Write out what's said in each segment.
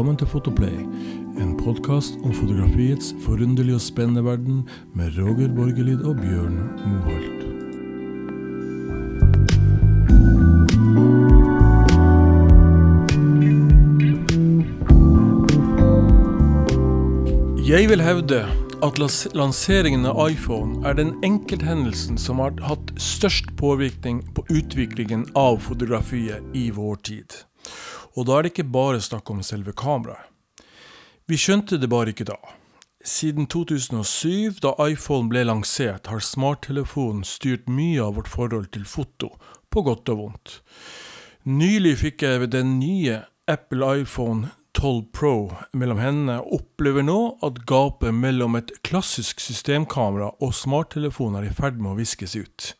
Velkommen til Fotoplay, en podkast om fotografiets forunderlige og spennende verden med Roger Borgelid og Bjørn Moholt. Jeg vil hevde at lanseringen av iPhone er den enkelthendelsen som har hatt størst påvirkning på utviklingen av fotografiet i vår tid. Og da er det ikke bare snakk om selve kameraet. Vi skjønte det bare ikke da. Siden 2007, da iPhone ble lansert, har smarttelefonen styrt mye av vårt forhold til foto, på godt og vondt. Nylig fikk jeg ved den nye Apple iPhone 12 Pro mellom hendene, og opplever nå at gapet mellom et klassisk systemkamera og smarttelefon er i ferd med å viskes ut.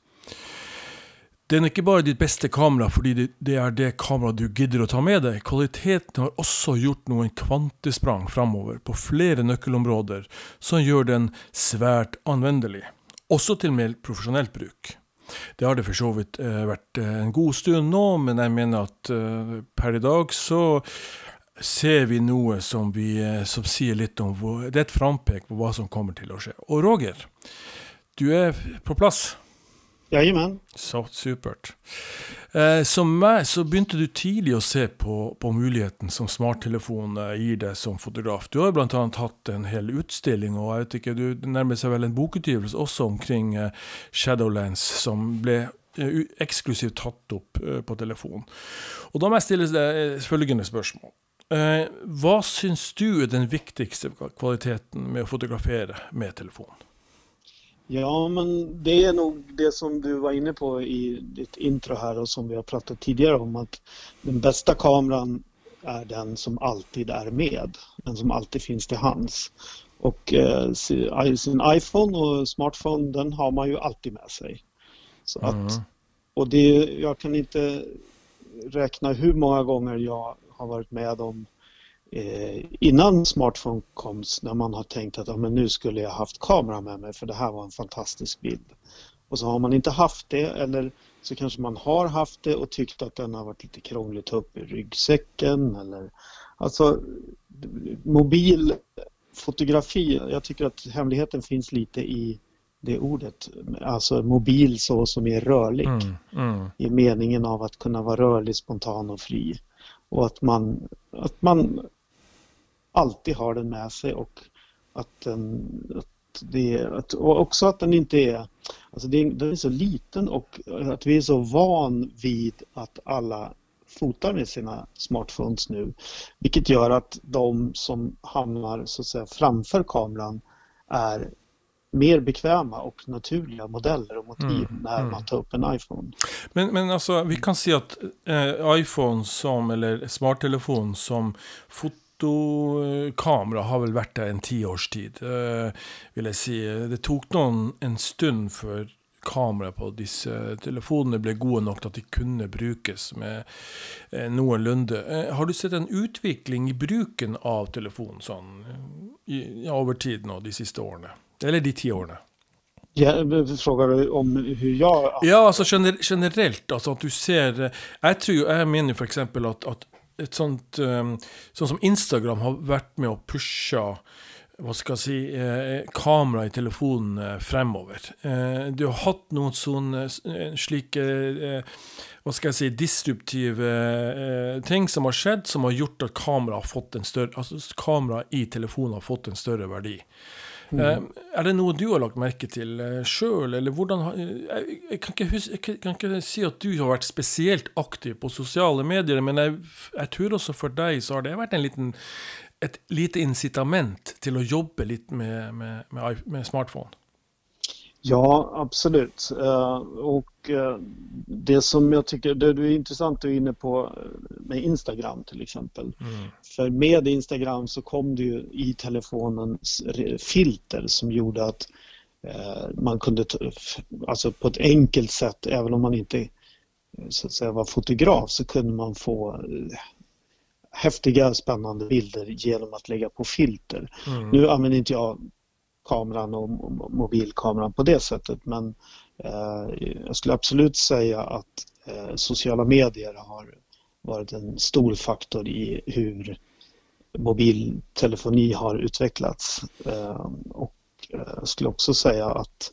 Det er ikke bare ditt beste kamera fordi det, är er det kameraet du gidder å ta med deg. Kvaliteten har også gjort noen kvantesprang framover på flere nøkkelområder som gjør den svært anvendelig, også til mer profesjonelt bruk. Det har det for så vidt eh, vært eh, en god stund nå, men jeg mener at eh, per i dag så ser vi noe som, vi, eh, som sier litt om Det er et frampek på hva som kommer til å skje. Og Roger, du er på plass. Jajamän. Så supert. Eh, som meg så begynte du tidlig å se på, på muligheten som smarttelefon gir deg som fotograf. Du har bl.a. hatt en hel utstilling, og jeg vet ikke, du nærmer seg vel en bokutgivelse også omkring eh, Shadowlands, som ble eh, eksklusivt tatt opp eh, på telefon. Og da må jeg stille deg eh, følgende spørsmål. Hva eh, syns du er den viktigste kvaliteten med å fotografere med telefon? Ja, men det är nog det som du var inne på i ditt intro här och som vi har pratat tidigare om att den bästa kameran är den som alltid är med, den som alltid finns till hands. Och eh, si- sin iPhone och smartphone den har man ju alltid med sig. Så att, Mm. och det, jag kan inte räkna hur många gånger jag har varit med om eh, innan smartphone kom när man har tänkt att ja, men nu skulle jag haft kamera med mig för det här var en fantastisk bild. Och så har man inte haft det eller så kanske man har haft det och tyckt att den har varit lite krånglig att ta upp i ryggsäcken eller alltså mobil fotografi, jag tycker att hemligheten finns lite i det ordet, alltså mobil så som är rörlig Mm, mm. i meningen av att kunna vara rörlig, spontan och fri. Och att man, att man alltid har den med sig och att den, att det, att, och också att den inte är, alltså det, den är så liten och att vi är så van vid att alla fotar med sina smartphones nu. Vilket gör att de som hamnar så att säga framför kameran är mer bekväma och naturliga modeller och motiv Mm, när mm. man tar upp en iPhone. Men, men alltså, vi kan se att eh, iPhone som, eller smarttelefon som fotokamera har väl vært der en tiårstid, eh, vil jeg si. Det tok noen en stund før kamera på disse telefonene ble gode nok til at de kunne brukes med eh, noenlunde. Eh, har du sett en utvikling i bruken av telefonen sånn, i, over tid nå, de siste årene? Eller de ti årene? Ja, frågar du om hur jag... Ja, altså gener generelt. Altså at du ser eh, Jeg tror jo, jeg mener jo f.eks. At, ett sånt, ehm, sånt som Instagram har varit med och pusha, vad ska jag säga, eh, kamera i telefonen eh, framöver. Eh, du har haft någon sån, eh, eh, slik, vad eh, jag säga, jeg si, eh, ting som har skett som har gjort att kamera har fått en större, alltså kamera i telefonen har fått en större värde. Mm. Ehm, er det noe du har lagt merke til eh, själv? sjøl, eller hvordan har- jeg, jeg, kan inte huske, jeg kan- ikke si at du har vært spesielt aktiv på sosiale medier, men jeg, jeg tror også for deg så har det vært en liten, et lite incitament til å jobbe litt med, med, med, med smartphone. Ja, absolut. Eh, och eh, det som jag tycker, det du är intressant du är inne på eh, med Instagram till exempel. För med Instagram så kom det ju i telefonen s- re- filter som gjorde att man kunde, alltså på ett enkelt sätt, även om man inte så att säga var fotograf, så kunde man få häftiga, spännande bilder genom att lägga på filter. Mm. Nu använder inte jag kameran och mobilkameran på det sättet men eh, jag skulle absolut säga att eh, sociala medier har varit en stor faktor i hur mobiltelefoni har utvecklats. Eh, och jag skulle också säga att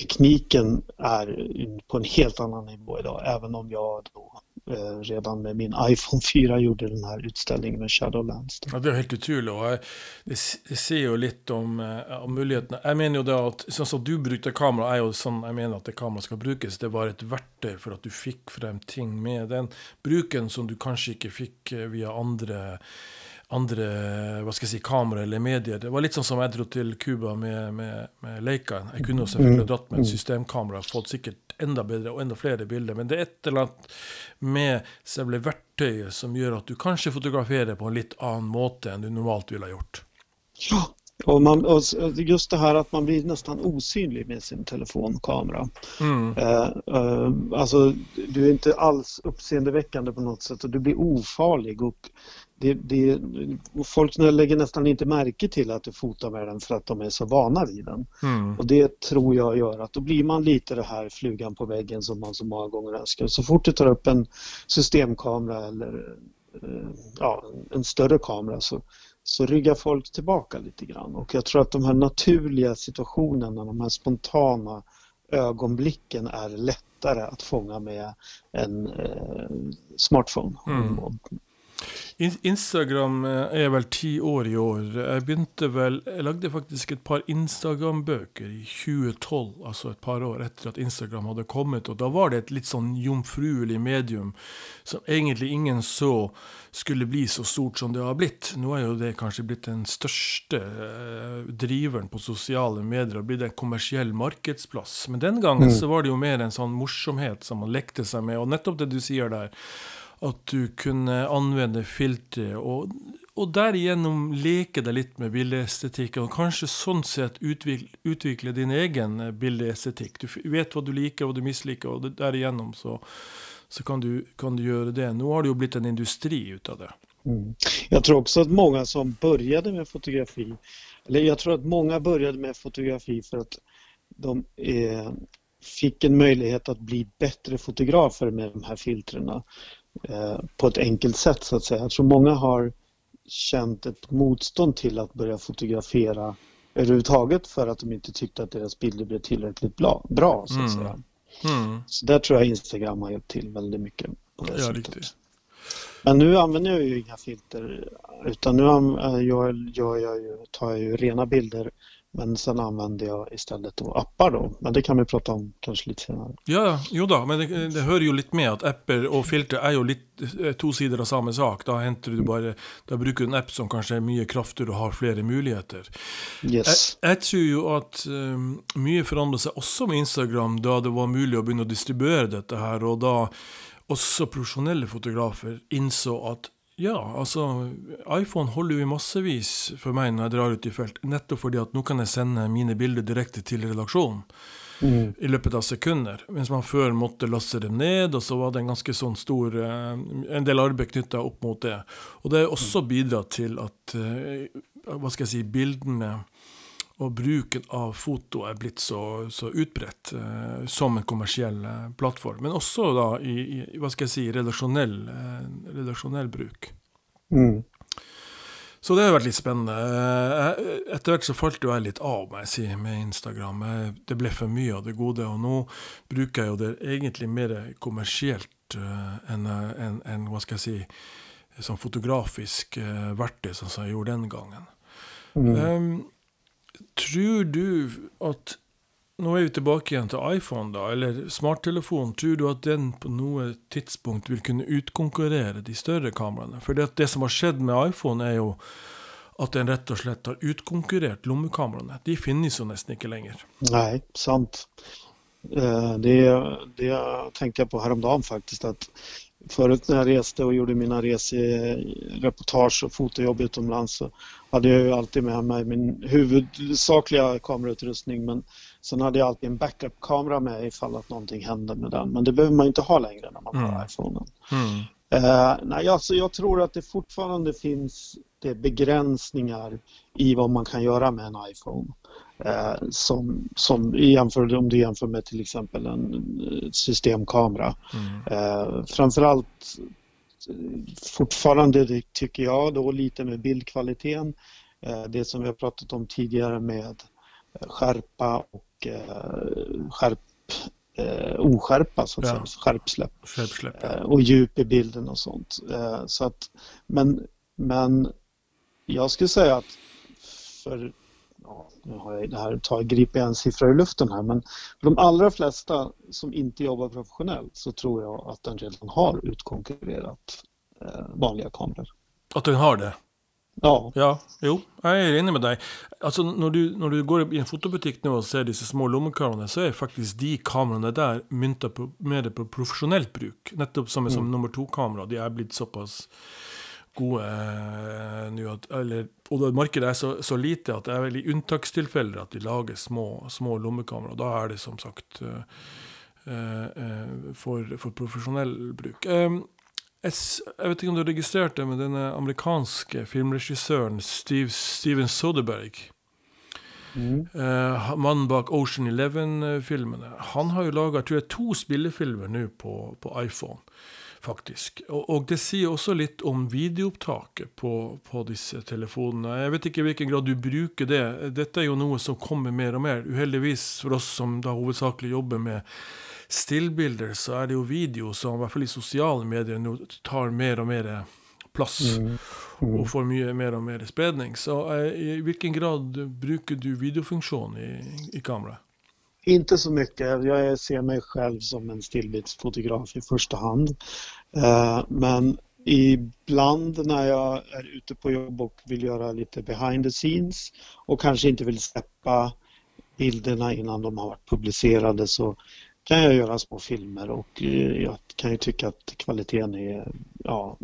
tekniken är på en helt annan nivå idag, även om jag då redan med min iPhone 4 gjorde den här utställningen med Shadowlands. Ja, det er helt utrolig. og jeg, Det, sier jo litt om, eh, om, mulighetene. Jeg mener jo det at sånn som du brukte kamera, er jo sånn jeg mener at det kameraet skal brukes. Det var et verktøy for at du fikk frem ting med den bruken som du kanskje ikke fikk eh, via andre andre hva skal jeg si, kamera eller medier. Det var litt sånn som jeg dro til Cuba med, med, med Leica. Jeg kunne også selvfølgelig mm. dratt med et mm. systemkamera og fått sikkert enda bedre og enda flere bilder. Men det er et eller annet med selve verktøyet som gjør at du kanskje fotograferer på en litt annen måte enn du normalt ville ha gjort. Ja, och, man, och just det här att man blir nästan osynlig med sin telefonkamera. Mm. Eh, eh, alltså, du är inte alls uppseendeväckande på något sätt och du blir ofarlig. Och det, det, folk lägger nästan inte märke till att du fotar med den för att de är så vana vid den. Mm. Och det tror jag gör att då blir man lite det här flugan på väggen som man så många gånger önskar. Så fort du tar upp en systemkamera eller eh, ja, en större kamera så, så ryggar folk tillbaka lite grann. Och jag tror att de här naturliga situationerna, de här spontana ögonblicken är lättare att fånga med en eh, smartphone. Mm. Instagram eh, er vel ti år i år. Jeg begynte vel Jeg lagde faktisk et par Instagram-bøker i 2012, altså et par år etter at Instagram hadde kommet. Og da var det et litt sånn jomfruelig medium som egentlig ingen så skulle bli så stort som det har blitt. Nå er jo det kanskje blitt den største eh, driveren på sosiale medier og blitt en kommersiell markedsplass. Men den gangen mm. så var det jo mer en sånn morsomhet som man lekte seg med. Og nettopp det du sier der att du kunde använda filter och, och därigenom leka dig lite med bildeestetikk, och kanske sånt sätt utveckla, utveckla din egen eh, bildestetik. Du vet vad du liker, och du misliker, och därigenom så, så kan, du, kan, du, göra det. Nu har det ju blivit en industri utav det. Mm. Jag tror också att många som började med fotografi, eller jag tror att många började med fotografi för att de eh, fick en möjlighet att bli bättre fotografer med de här filtrerna. Eh, på ett enkelt sätt så att säga. Jag tror många har känt ett motstånd till att börja fotografera överhuvudtaget för att de inte tyckte att deras bilder blev tillräckligt bra, bra så att mm. säga. Mm. Så där tror jag Instagram har hjälpt till väldigt mycket. På det ja, riktigt. Men nu använder jag ju inga filter utan nu jag, jag, jag, tar jag ju rena bilder men sen använder jag istället då appar då. Men det kan vi prata om kanske lite senare. Ja, jo da, men det, det hører jo litt med at apper og filter er jo litt eh, to sider av samme sak. Da, henter du bare, da bruker du en app som kanskje er mye kraftigere og har flere muligheter. Yes. Jeg, jeg tror jo at um, mye forandret seg også med Instagram da det var mulig å begynne å distribuere dette her. Og da også profesjonelle fotografer innså at ja, altså iPhone holder jo i massevis for meg når jeg drar ut i felt. Nettopp fordi at nå kan jeg sende mine bilder direkte til redaksjonen. Mm. i løpet av sekunder. Mens man før måtte laste dem ned, og så var det en ganske sånn stor eh, En del arbeid knytta opp mot det. Og det har også bidratt til at eh, hva skal jeg si, bildene og bruken av foto er blitt så, så utbredt eh, som en kommersiell eh, plattform. Men også da i, i hva skal jeg si, redaksjonell, eh, redaksjonell bruk. Mm. Så det har vært litt spennende. Eh, etter hvert så falt jo jeg litt av jeg si, med Instagram. Det ble for mye av det gode. Og nå bruker jeg jo det egentlig mer kommersielt uh, enn en, en, hva skal jeg si, sånn fotografisk sånn som jeg gjorde den gangen. Mm. Um, Tror du att, nu är vi tillbaka igen till iPhone, då, eller smarttelefon. Tror du att den på något tidspunkt vill kunna utkonkurrera de större kamerorna? För det, det som har skett med iPhone, är ju att den rätt och slett har utkonkurrerat lommekamerorna. De finns ju nästan inte längre. Nej, sant. Eh, det, det tänkte jag på häromdagen faktiskt. att Förut när jag reste och gjorde mina resereportage och fotojobb utomlands så hade jag ju alltid med mig min huvudsakliga kamerautrustning men sen hade jag alltid en backup-kamera med ifall att någonting hände med den. Men det behöver man inte ha längre när man mm. har iPhonen. Mm. Uh, nej, alltså jag tror att det fortfarande finns det begränsningar i vad man kan göra med en iPhone. Eh, som, som jämför, om du jämför med till exempel en systemkamera. Mm. Eh, framförallt fortfarande tycker jag då lite med bildkvaliteten. Eh, det som vi har pratat om tidigare med skärpa och skärp, oskärpa, så att ja. säga, skärpsläpp. skärpsläpp ja. och djup i bilden och sånt. Så att, men, men jag skulle säga att för ja, nu har jag det här, tar, griper jag en siffra ur luften här, men för de allra flesta som inte jobbar professionellt så tror jag att den redan har utkonkurrerat eh, vanliga kameror. Att den har det? Ja. Ja, jo, jag är enig med dig. Alltså när du, när du går i en fotobutik nu och ser dessa små lommekamerorna så är faktiskt de kamerorna där mynta på, med det på professionellt bruk. Nettopp som är som mm. nummer två-kamera. De är blivit så pass gode eh, nu at, eller, Og markedet er så, så, lite at det er vel i unntakstilfeller at de lager små, små lommekamera. Da er det som sagt uh, uh, for, for, profesjonell bruk. Um, jeg, jeg, vet ikke om du har registrert det, men denne amerikanske filmregissøren Steve, Steven Soderberg mm. uh, Mannen bak Ocean Eleven-filmene. Han har jo laga to spillefilmer nå på, på iPhone faktisk. Og, og, det sier også litt om videoopptaket på, på, disse telefonene. Jeg vet ikke i hvilken grad du bruker det. Dette er jo noe som kommer mer og mer. Uheldigvis for oss som da hovedsakelig jobber med stillbilder, så er det jo video som i hvert fall i sosiale medier nå tar mer og mer plass. Mm. Mm. Og får mye mer og mer spredning. Så eh, i hvilken grad bruker du videofunksjonen i, i kameraet? Inte så mycket. Jag ser mig själv som en stillbildsfotograf i första hand. Eh, men ibland när jag är ute på jobb och vill göra lite behind the scenes och kanske inte vill släppa bilderna innan de har varit publicerade så kan jag göra små filmer och eh, jag kan ju tycka att kvaliteten är ja,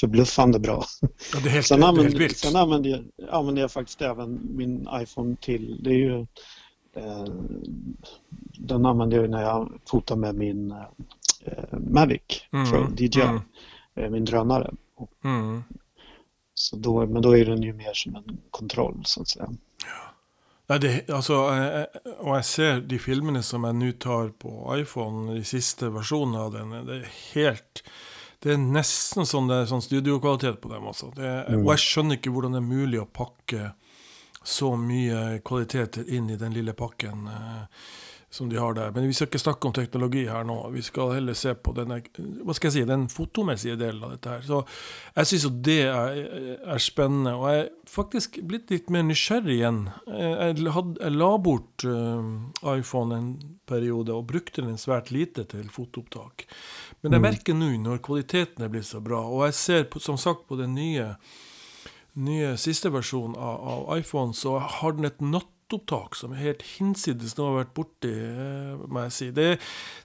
förbluffande bra. Ja, helt, sen använder, sen använder jag, använder jag faktiskt även min iPhone till, det är ju den använder jag när jag fotar med min eh, Mavic mm, Pro DJI, mm. Eh, min drönare. Mm. Så då, men då är den ju mer som en kontroll så att säga. Ja. det, alltså, och jag ser de filmerna som jag nu tar på iPhone, de sista versionerna av den, det är helt det är nästan sån, där, sån studiokvalitet på dem. Alltså. Det, mm. Och jag skjønner inte hur det är möjligt att packa så mye kvaliteter inn i den lille pakken eh, som de har der. Men vi skal ikke snakke om teknologi her nå. Vi skal heller se på denne, hva skal jeg si, den fotomessige delen av dette her. Så jeg syns jo det er, er, spennende. Og jeg er faktisk blitt litt mer nysgjerrig igjen. Jeg, had, jeg la bort uh, iPhone en periode og brukte den svært lite til fotoopptak. Men jeg mm. merker nå når kvaliteten er blitt så bra, og jeg ser på, som sagt på den nye nye siste versjonen av, av, iPhone, så har den et nattopptak som er helt hinsides noe jeg har vært borti, eh, må jeg si. Det,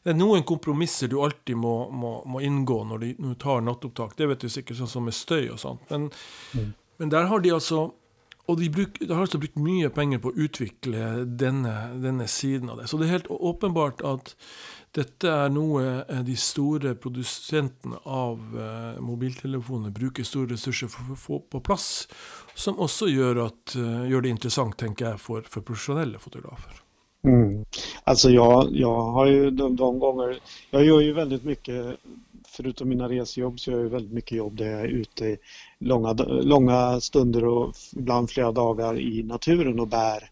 det, er noen kompromisser du alltid må, må, må inngå når, de, når, du tar nattopptak. Det vet du sikkert, sånn som med støy og sånt. Men, mm. men der har de altså og de, bruk, de, har altså brukt mye penger på å utvikle denne, denne siden av det. Så det er helt åpenbart at dette er noe eh, de store produsentene av eh, mobiltelefoner bruker store ressurser for å få på plass, som också gör, at, eh, gjør det intressant, tänker jag, för, for professionella fotografer. Mm. Alltså jag, jag har ju de, de, gånger, jag gör ju väldigt mycket, förutom mina resejobb så gör jag väldigt mycket jobb där jag är ute långa, långa stunder och ibland flera dagar i naturen och bär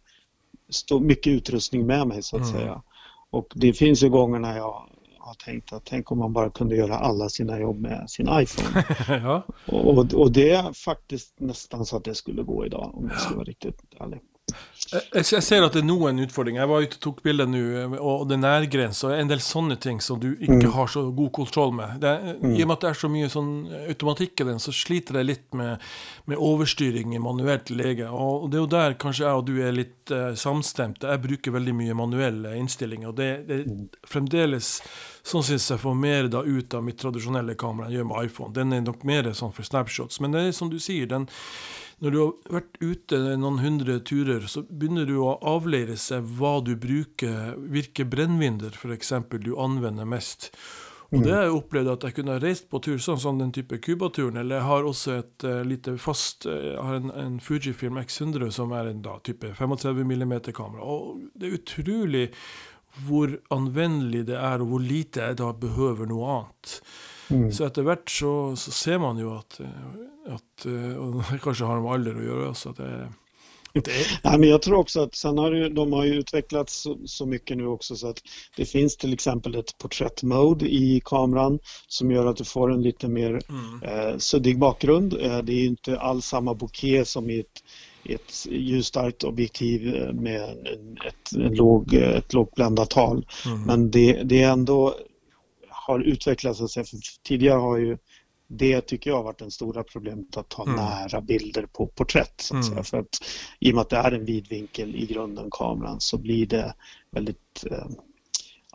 mycket utrustning med mig så att mm. säga. Och det finns ju gånger när jag har tänkt att tänk om man bara kunde göra alla sina jobb med sin iPhone. ja. och, och, det är faktiskt nästan så att det skulle gå idag om jag ska vara riktigt ärlig. Jeg, ser at det er noen utfordringer. Jeg var ute og tok bilder nå, og det er nærgrense og en del sånne ting som du ikke mm. har så god kontroll med. Det, mm. I og med at det er så mye sånn automatikk i den, så sliter jeg litt med, med overstyring manuelt lege. Og det er jo der kanskje jeg og du er litt uh, samstemte. Jeg bruker veldig mye manuelle innstillinger. Og det, det er mm. fremdeles sånn syns jeg får mer da ut av mitt tradisjonelle kamera enn jeg gjør med iPhone. Den er nok mer sånn for snapshots. Men det er som du sier, den når du har vært ute noen hundre turer, så begynner du å avleire seg hva du bruker, hvilke brennvinder f.eks. du anvender mest. Og det har jeg opplevd at jeg kunne ha reist på tur, sånn som den type Cuba-turen. Eller jeg har også et uh, lite fast uh, Jeg har en, en Fujifilm X100 som er en da, type 35 mm-kamera. Og det er utrolig hvor anvendelig det er, og hvor lite jeg da behøver noe annet. Mm. Så etter hvert så, så, ser man jo at, at Og det kanskje har med alder å gjøre. så at det er Nej, men jag tror också att sen har ju, de har ju utvecklats så, så, mycket nu också så att det finns till exempel ett porträttmode i kameran som gör att du får en lite mer mm. eh, suddig bakgrund. Eh, det är inte alls samma bouquet som i ett, ett ljusstarkt objektiv eh, med ett, en låg, ett lågt bländartal. Mm. Men det, det ändå har utvecklats. Alltså, tidigare har ju det tycker jag har varit det stora problemet att ta mm. nära bilder på porträtt. Så att mm. För att, I och med att det är en vidvinkel i grunden, kameran, så blir det väldigt eh,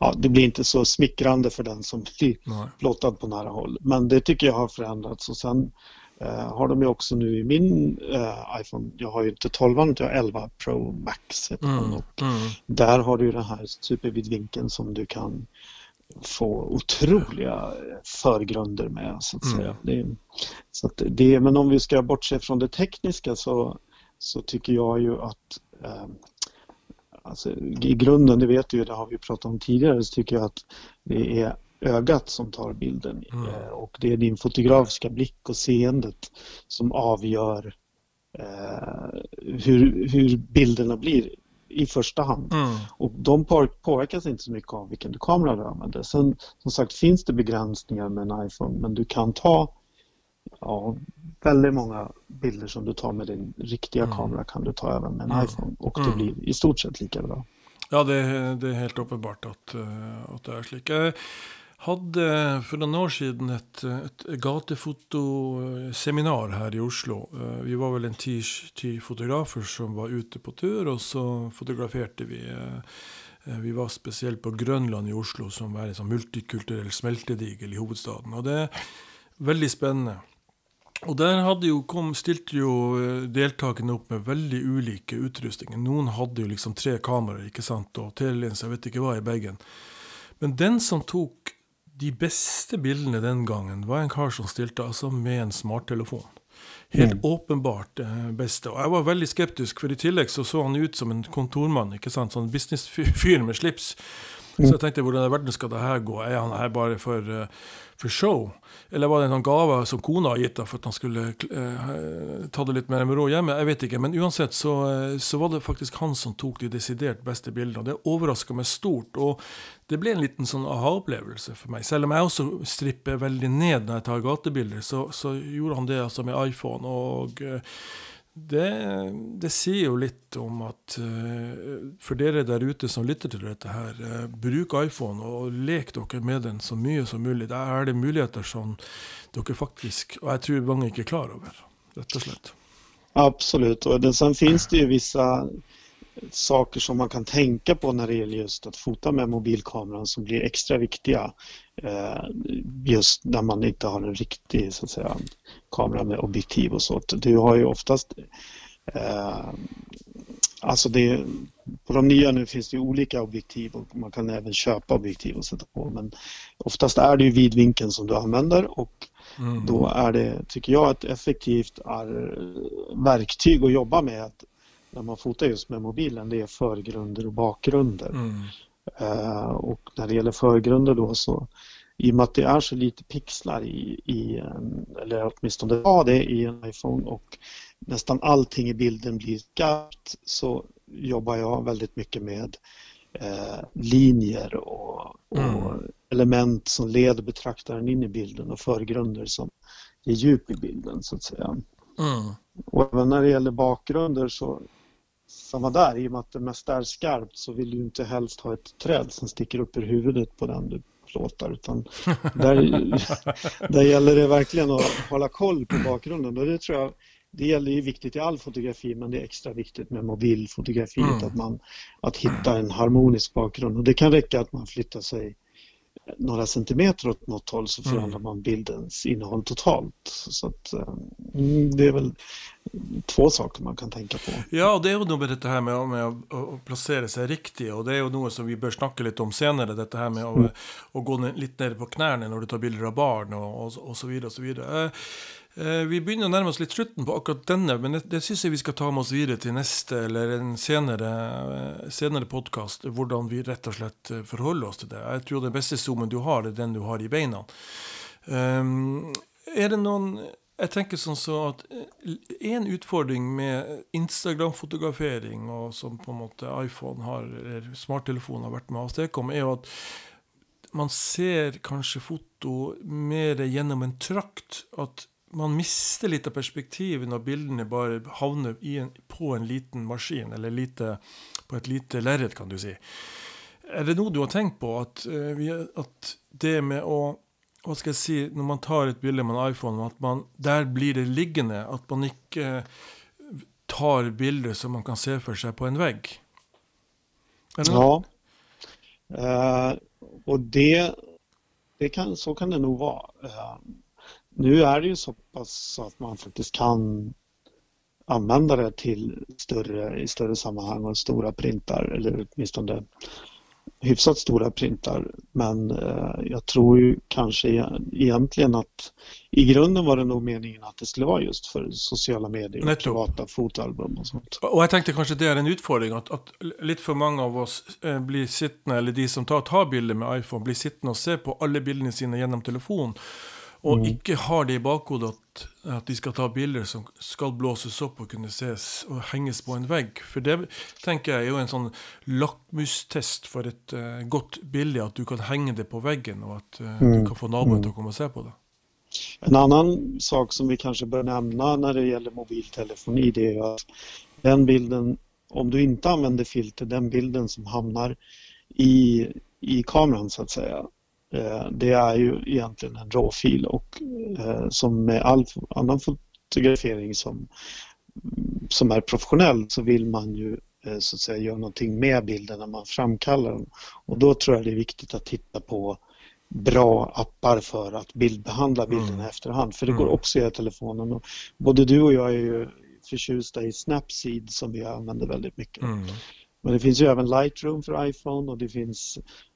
Ja, det blir inte så smickrande för den som blir blottad på nära håll. Men det tycker jag har förändrats och sen eh, har de ju också nu i min eh, iPhone, jag har ju inte 12 jag har 11 Pro Max mm. och mm. där har du den här supervidvinkeln som du kan få otroliga förgrunder med så att säga. Mm. Det, så att det, men om vi ska bortse från det tekniska så, så tycker jag ju att eh, alltså, i grunden, det vet du ju, det har vi pratat om tidigare, så tycker jag att det är ögat som tar bilden mm. eh, och det är din fotografiska blick och seendet som avgör eh, hur, hur bilderna blir i första hand. Mm. Och de påverkas inte så mycket av vilken kamera du använder. Sen som sagt finns det begränsningar med en iPhone men du kan ta ja, väldigt många bilder som du tar med din riktiga mm. kamera kan du ta även med en mm. iPhone och det mm. blir i stort sett lika bra. Ja, det, det är helt uppenbart att, eh, att det är så hade för några år sedan ett, ett gatufotoseminar här i Oslo. Eh, vi var väl en tio fotografer som var ute på tur, och så fotograferade vi. Eh, eh, vi var speciellt på Grönland i Oslo, som var en sån multikulturell smältedigel i huvudstaden och det är väldigt spännande. Och där hade ju kom, stilte jo deltagarna upp med väldigt olika utrustning. Någon hade ju liksom tre kameror, ikke sant, och telelinser, jag vet inte vad i bagen. Men den som tog de beste bildene den gangen var en kar som stilte altså med en smarttelefon. Helt mm. åpenbart eh, beste. Og jeg var veldig skeptisk, for i tillegg så, så han ut som en kontormann. ikke sant, Sånn businessfyr med slips. Mm. Så jag tänkte, hur i världen ska det här gå? Är han här bara för, eh, för show? Eller var det någon gåva som kona har gett för att han skulle eh, ta det lite mer med ro hemma? Jag vet inte. Men oavsett så, eh, så, var det faktiskt han som tog de deciderat bästa bilderna. Det överraskade mig stort. Och det blev en liten sån aha-upplevelse för mig. Även om jag också stripper väldigt ned när jag tar gatubilder så, så gjorde han det alltså med iPhone. og det, det, sier jo litt om at eh, for dere der ute som lytter til dette her, eh, bruk iPhone og lek dere med den så mye som mulig. Der er det muligheter som dere faktisk, og jeg tror mange ikke er klar over, rett og slett. Absolut, och det, sen finns det ju vissa saker som man kan tänka på när det gäller just att fota med mobilkameran som blir extra viktiga eh, just när man inte har en riktig så att säga, kamera med objektiv och så. Du har ju oftast eh, Alltså det, på de nya nu finns det olika objektiv och man kan även köpa objektiv och sätta på men oftast är det ju vidvinkeln som du använder och mm. då är det, tycker jag, ett effektivt är, verktyg att jobba med att när man fotar just med mobilen det är förgrunder och bakgrunder. Mm. Uh, och när det gäller förgrunder då så i och med att det är så lite pixlar i, i eller åtminstone var det i en iPhone och nästan allting i bilden blir skarpt så jobbar jag väldigt mycket med eh, linjer och, och mm. element som leder betraktaren in i bilden och förgrunder som ger djup i bilden så att säga. Mm. Och även när det gäller bakgrunder så samma där, i och med att det mesta är skarpt så vill du inte helst ha ett träd som sticker upp ur huvudet på den du plåtar utan där, där gäller det verkligen att hålla koll på bakgrunden och det tror jag det gäller ju viktigt i all fotografi men det är extra viktigt med mobilfotografiet mm. att, man, att hitta en harmonisk bakgrund och det kan räcka att man flyttar sig några centimeter åt något håll så förändrar mm. man bildens innehåll totalt. Så att, mm, det är väl två saker man kan tänka på. Ja, och det är ju nog det här med, med att placera sig riktigt och det är ju något som vi bör snacka lite om senare, det här med att, mm. att gå lite ner på knäna när du tar bilder av barn och, och, och så vidare. Och så vidare. Eh, vi begynner å nærme oss litt slutten på akkurat denne, men det, det syns jeg vi skal ta med oss videre til neste eller en senere, eh, senere podkast. Hvordan vi rett og slett eh, forholder oss til det. Jeg tror den beste zoomen du har, er den du har i beina. Um, er det noen Jeg tenker sånn så at eh, En utfordring med Instagram-fotografering, og som på en måte iPhone har, eller smarttelefonen har vært med å avstedkomme, er jo at man ser kanskje foto mer gjennom en trakt. At man mister litt av perspektivet når bildene bare havner en, på en liten maskin, eller lite, på et lite lerret, kan du si. Er det noe du har tenkt på, at, uh, at det med å hva skal jeg si, Når man tar et bilde med en iPhone, at man, der blir det liggende. At man ikke eh, tar bilder som man kan se for seg på en vegg. Ja. Uh, och det, det kan, så kan det nog vara. Uh, nu är det ju så pass så att man faktiskt kan använda det till större, i större sammanhang och stora printar eller åtminstone hyfsat stora printar. Men eh, jag tror ju kanske e-, egentligen att i grunden var det nog meningen att det skulle vara just för sociala medier och privata fotoalbum och sånt. Och jag tänkte kanske det är en utfordring att, att lite för många av oss eh, blir sittande, eller de som tar, tar bilder med iPhone, blir sittande och se på alla bilderna sina genom telefon. Og mm. ikke har det i bakhodet at, at, de skal ta bilder som skal blåses opp og kunne ses og henges på en vegg. For det tenker jeg er jo en sånn lakmustest for et uh, godt bilde, at du kan henge det på veggen, og at uh, mm. du kan få naboen til å komme og se på det. En annan sak som vi kanske bör nämna när det gäller mobiltelefoni det är att den bilden, om du inte använder filter, den bilden som hamnar i, i kameran så att säga, Eh, det är ju egentligen en råfil och eh, som med all annan fotografering som, som är professionell så vill man ju eh, så att säga göra någonting med bilden när man framkallar den. Och då tror jag det är viktigt att titta på bra appar för att bildbehandla bilderna mm. efterhand. För det går mm. också i telefonen. Och både du och jag är ju förtjusta i Snapseed som vi använder väldigt mycket. Mm. Men det finns ju även Lightroom för iPhone och det finns Eh,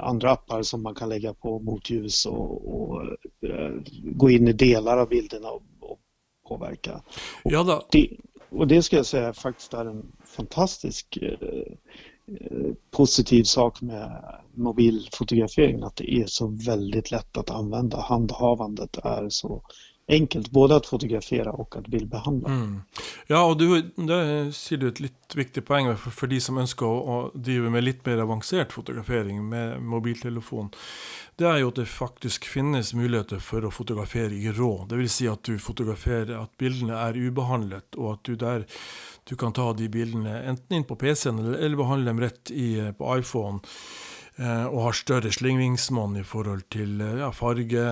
andra appar som man kan lägga på motljus och, och eh, gå in i delar av bilderna och, och påverka. Ja då. Det, och det ska jag säga faktiskt är en fantastisk eh, positiv sak med mobilfotografering att det är så väldigt lätt att använda. Handhavandet är så enkelt både att fotografera och att bildbehandla. Mm. Ja, och du, det ser du ett litt viktig poäng för, för de som önskar å, å, drive med lite mer avancerad fotografering med mobiltelefon. Det är ju att det faktiskt finnes möjligheter för att fotografera i rå. Det vill säga att du fotograferar att bilderna är obehandlat och att du där du kan ta de bilderna enten in på PC eller, eller behandla dem rätt i, eh, på iPhone. Eh, og har større slingringsmonn i forhold til eh, ja, farge,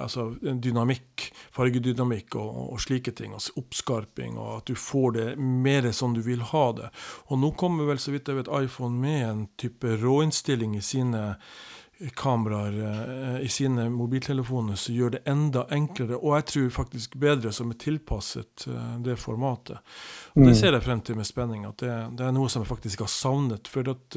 altså dynamikk, fargedynamikk og, og, slike ting. Altså oppskarping, og at du får det mer som du vil ha det. Og nå kommer vel så vidt jeg vet iPhone med en type råinnstilling i sine kameraer eh, i sine mobiltelefoner som gjør det enda enklere, og jeg tror faktisk bedre, som er tilpasset det formatet. Og Det mm. ser jeg frem til med spenning, at det, det er noe som jeg faktisk har savnet. For at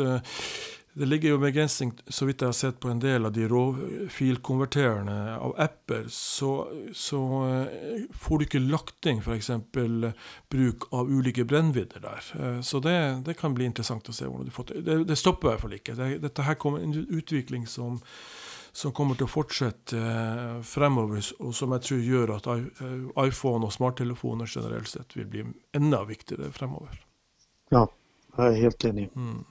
det ligger jo begrensning, så vidt jeg har sett på en del av de råfilkonverterende av apper, så, så uh, får du ikke lagt inn f.eks. bruk av ulike brennvidder der. Uh, så det, det, kan bli interessant å se hvordan du får til. Det, det stopper i hvert fall ikke. Det, dette her kommer en utvikling som, som kommer til å fortsette uh, fremover, og som jeg tror gjør at iPhone og smarttelefoner generelt sett vil bli enda viktigere fremover. Ja, jeg er helt enig. Mm.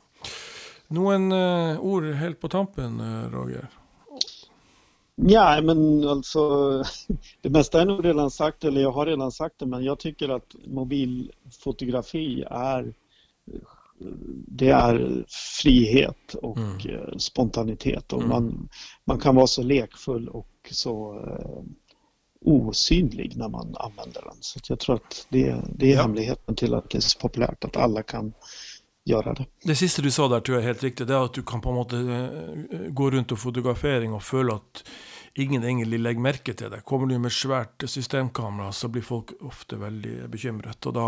Noen uh, ord helt på tampen, uh, Roger? Ja, men alltså det mesta är nog redan sagt, eller jag har redan sagt det, men jag tycker att mobilfotografi är det är frihet och mm. Eh, spontanitet och mm. man, man kan vara så lekfull och så osynlig när man använder den. Så jag tror att det, det är ja. hemligheten till att det är så populärt, att alla kan göra det. Det sista du sa där tror jag är helt riktigt. Det är att du kan på en måte eh, gå runt och fotografering och føle att ingen egentlig legger merke til det. Kommer du med svært systemkamera, så blir folk ofte veldig bekymret. Og da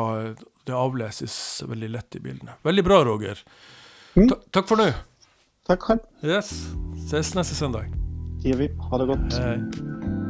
det avleses veldig lett i bildene. Veldig bra, Roger. Mm. Takk for nå. Takk selv. Yes. Ses neste søndag. Det gjør vi. Ha det godt. Hei.